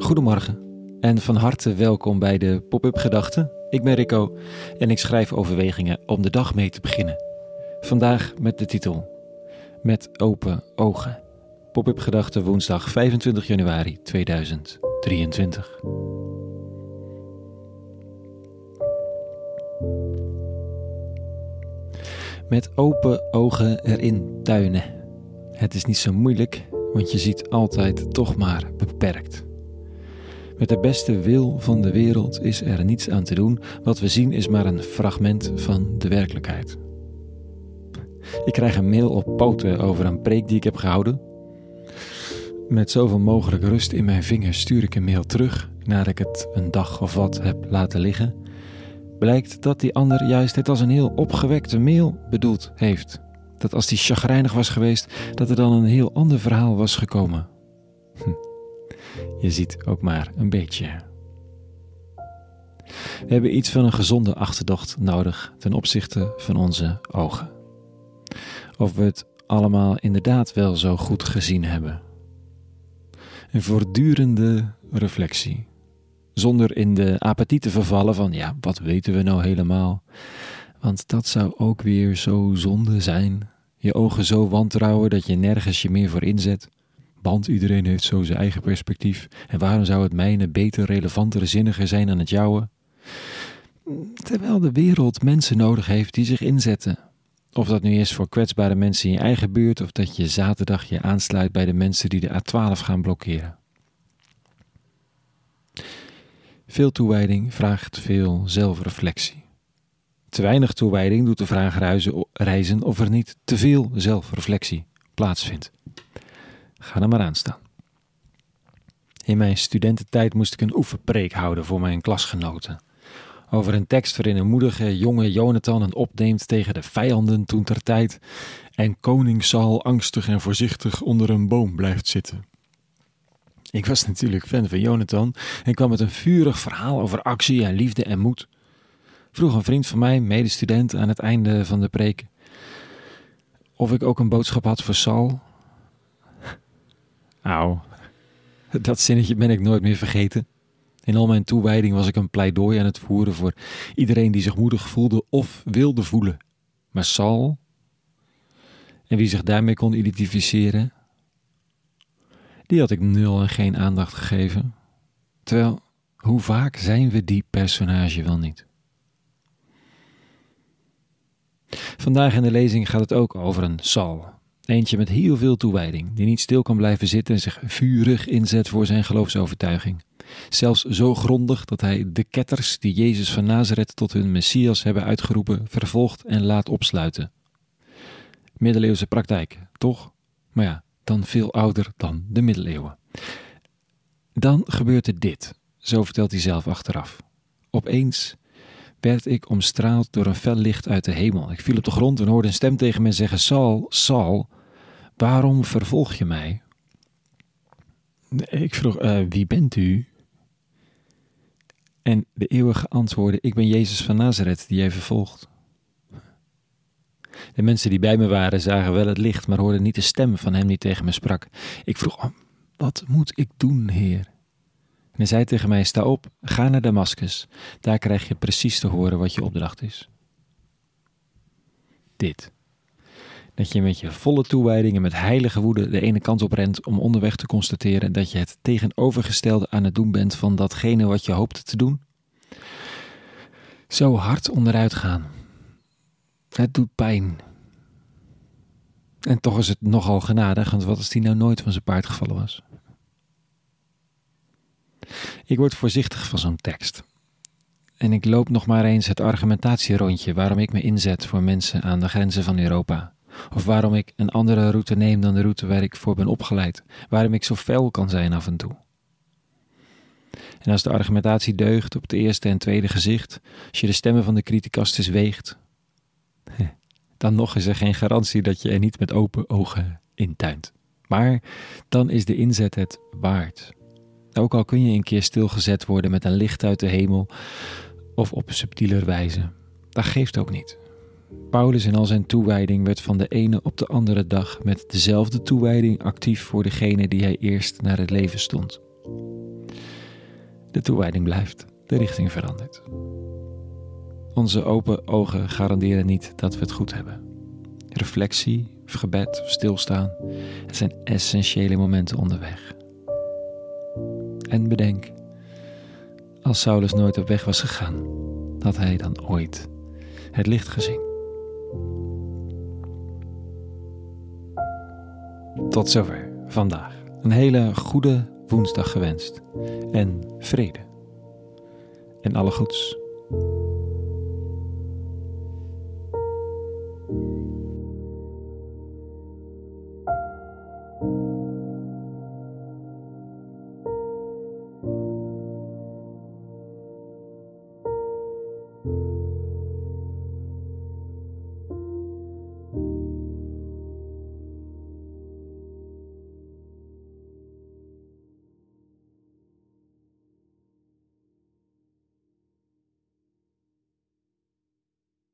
Goedemorgen en van harte welkom bij de Pop-up Gedachten. Ik ben Rico en ik schrijf overwegingen om de dag mee te beginnen. Vandaag met de titel Met open ogen. Pop-up Gedachten woensdag 25 januari 2023. Met open ogen erin tuinen. Het is niet zo moeilijk, want je ziet altijd toch maar beperkt. Met de beste wil van de wereld is er niets aan te doen. Wat we zien is maar een fragment van de werkelijkheid. Ik krijg een mail op poten over een preek die ik heb gehouden. Met zoveel mogelijk rust in mijn vingers stuur ik een mail terug nadat ik het een dag of wat heb laten liggen. Blijkt dat die ander juist het als een heel opgewekte mail bedoeld heeft. Dat als die chagrijnig was geweest, dat er dan een heel ander verhaal was gekomen. Je ziet ook maar een beetje. We hebben iets van een gezonde achterdocht nodig ten opzichte van onze ogen. Of we het allemaal inderdaad wel zo goed gezien hebben. Een voortdurende reflectie. Zonder in de apathie te vervallen van ja, wat weten we nou helemaal? Want dat zou ook weer zo zonde zijn. Je ogen zo wantrouwen dat je nergens je meer voor inzet. Want iedereen heeft zo zijn eigen perspectief. En waarom zou het mijne beter, relevanter, zinniger zijn dan het jouwe? Terwijl de wereld mensen nodig heeft die zich inzetten. Of dat nu is voor kwetsbare mensen in je eigen buurt, of dat je zaterdag je aansluit bij de mensen die de A12 gaan blokkeren. Veel toewijding vraagt veel zelfreflectie. Te weinig toewijding doet de vraag reizen of er niet te veel zelfreflectie plaatsvindt. Ga er maar aan staan. In mijn studententijd moest ik een oefenpreek houden voor mijn klasgenoten. Over een tekst waarin een moedige jonge Jonathan een opneemt tegen de vijanden toen ter tijd. En koning Saul angstig en voorzichtig onder een boom blijft zitten. Ik was natuurlijk fan van Jonathan en kwam met een vurig verhaal over actie en liefde en moed. Vroeg een vriend van mij, medestudent, aan het einde van de preek, of ik ook een boodschap had voor Saul nou, dat zinnetje ben ik nooit meer vergeten. In al mijn toewijding was ik een pleidooi aan het voeren voor iedereen die zich moedig voelde of wilde voelen. Maar Saul, en wie zich daarmee kon identificeren, die had ik nul en geen aandacht gegeven. Terwijl, hoe vaak zijn we die personage wel niet? Vandaag in de lezing gaat het ook over een Saul. Eentje met heel veel toewijding, die niet stil kan blijven zitten en zich vurig inzet voor zijn geloofsovertuiging. Zelfs zo grondig dat hij de ketters die Jezus van Nazareth tot hun Messias hebben uitgeroepen, vervolgt en laat opsluiten. Middeleeuwse praktijk, toch? Maar ja, dan veel ouder dan de middeleeuwen. Dan gebeurde dit, zo vertelt hij zelf achteraf. Opeens werd ik omstraald door een fel licht uit de hemel. Ik viel op de grond en hoorde een stem tegen me zeggen: Saul, Saul, Waarom vervolg je mij? Ik vroeg, uh, wie bent u? En de eeuwige antwoordde, ik ben Jezus van Nazareth die jij vervolgt. De mensen die bij me waren zagen wel het licht, maar hoorden niet de stem van hem die tegen me sprak. Ik vroeg, oh, wat moet ik doen, Heer? En hij zei tegen mij, sta op, ga naar Damascus. Daar krijg je precies te horen wat je opdracht is. Dit dat je met je volle toewijding en met heilige woede de ene kant op rent om onderweg te constateren dat je het tegenovergestelde aan het doen bent van datgene wat je hoopte te doen? Zo hard onderuit gaan. Het doet pijn. En toch is het nogal genadig, want wat als die nou nooit van zijn paard gevallen was? Ik word voorzichtig van zo'n tekst. En ik loop nog maar eens het argumentatierondje waarom ik me inzet voor mensen aan de grenzen van Europa. Of waarom ik een andere route neem dan de route waar ik voor ben opgeleid. Waarom ik zo fel kan zijn af en toe. En als de argumentatie deugt op het eerste en tweede gezicht, als je de stemmen van de criticastes weegt, dan nog is er geen garantie dat je er niet met open ogen intuint. Maar dan is de inzet het waard. Ook al kun je een keer stilgezet worden met een licht uit de hemel of op subtieler wijze. Dat geeft ook niet. Paulus in al zijn toewijding werd van de ene op de andere dag met dezelfde toewijding actief voor degene die hij eerst naar het leven stond. De toewijding blijft, de richting verandert. Onze open ogen garanderen niet dat we het goed hebben. Reflectie, gebed of stilstaan, het zijn essentiële momenten onderweg. En bedenk, als Saulus nooit op weg was gegaan, had hij dan ooit het licht gezien. Tot zover vandaag. Een hele goede woensdag gewenst en vrede. En alle goeds.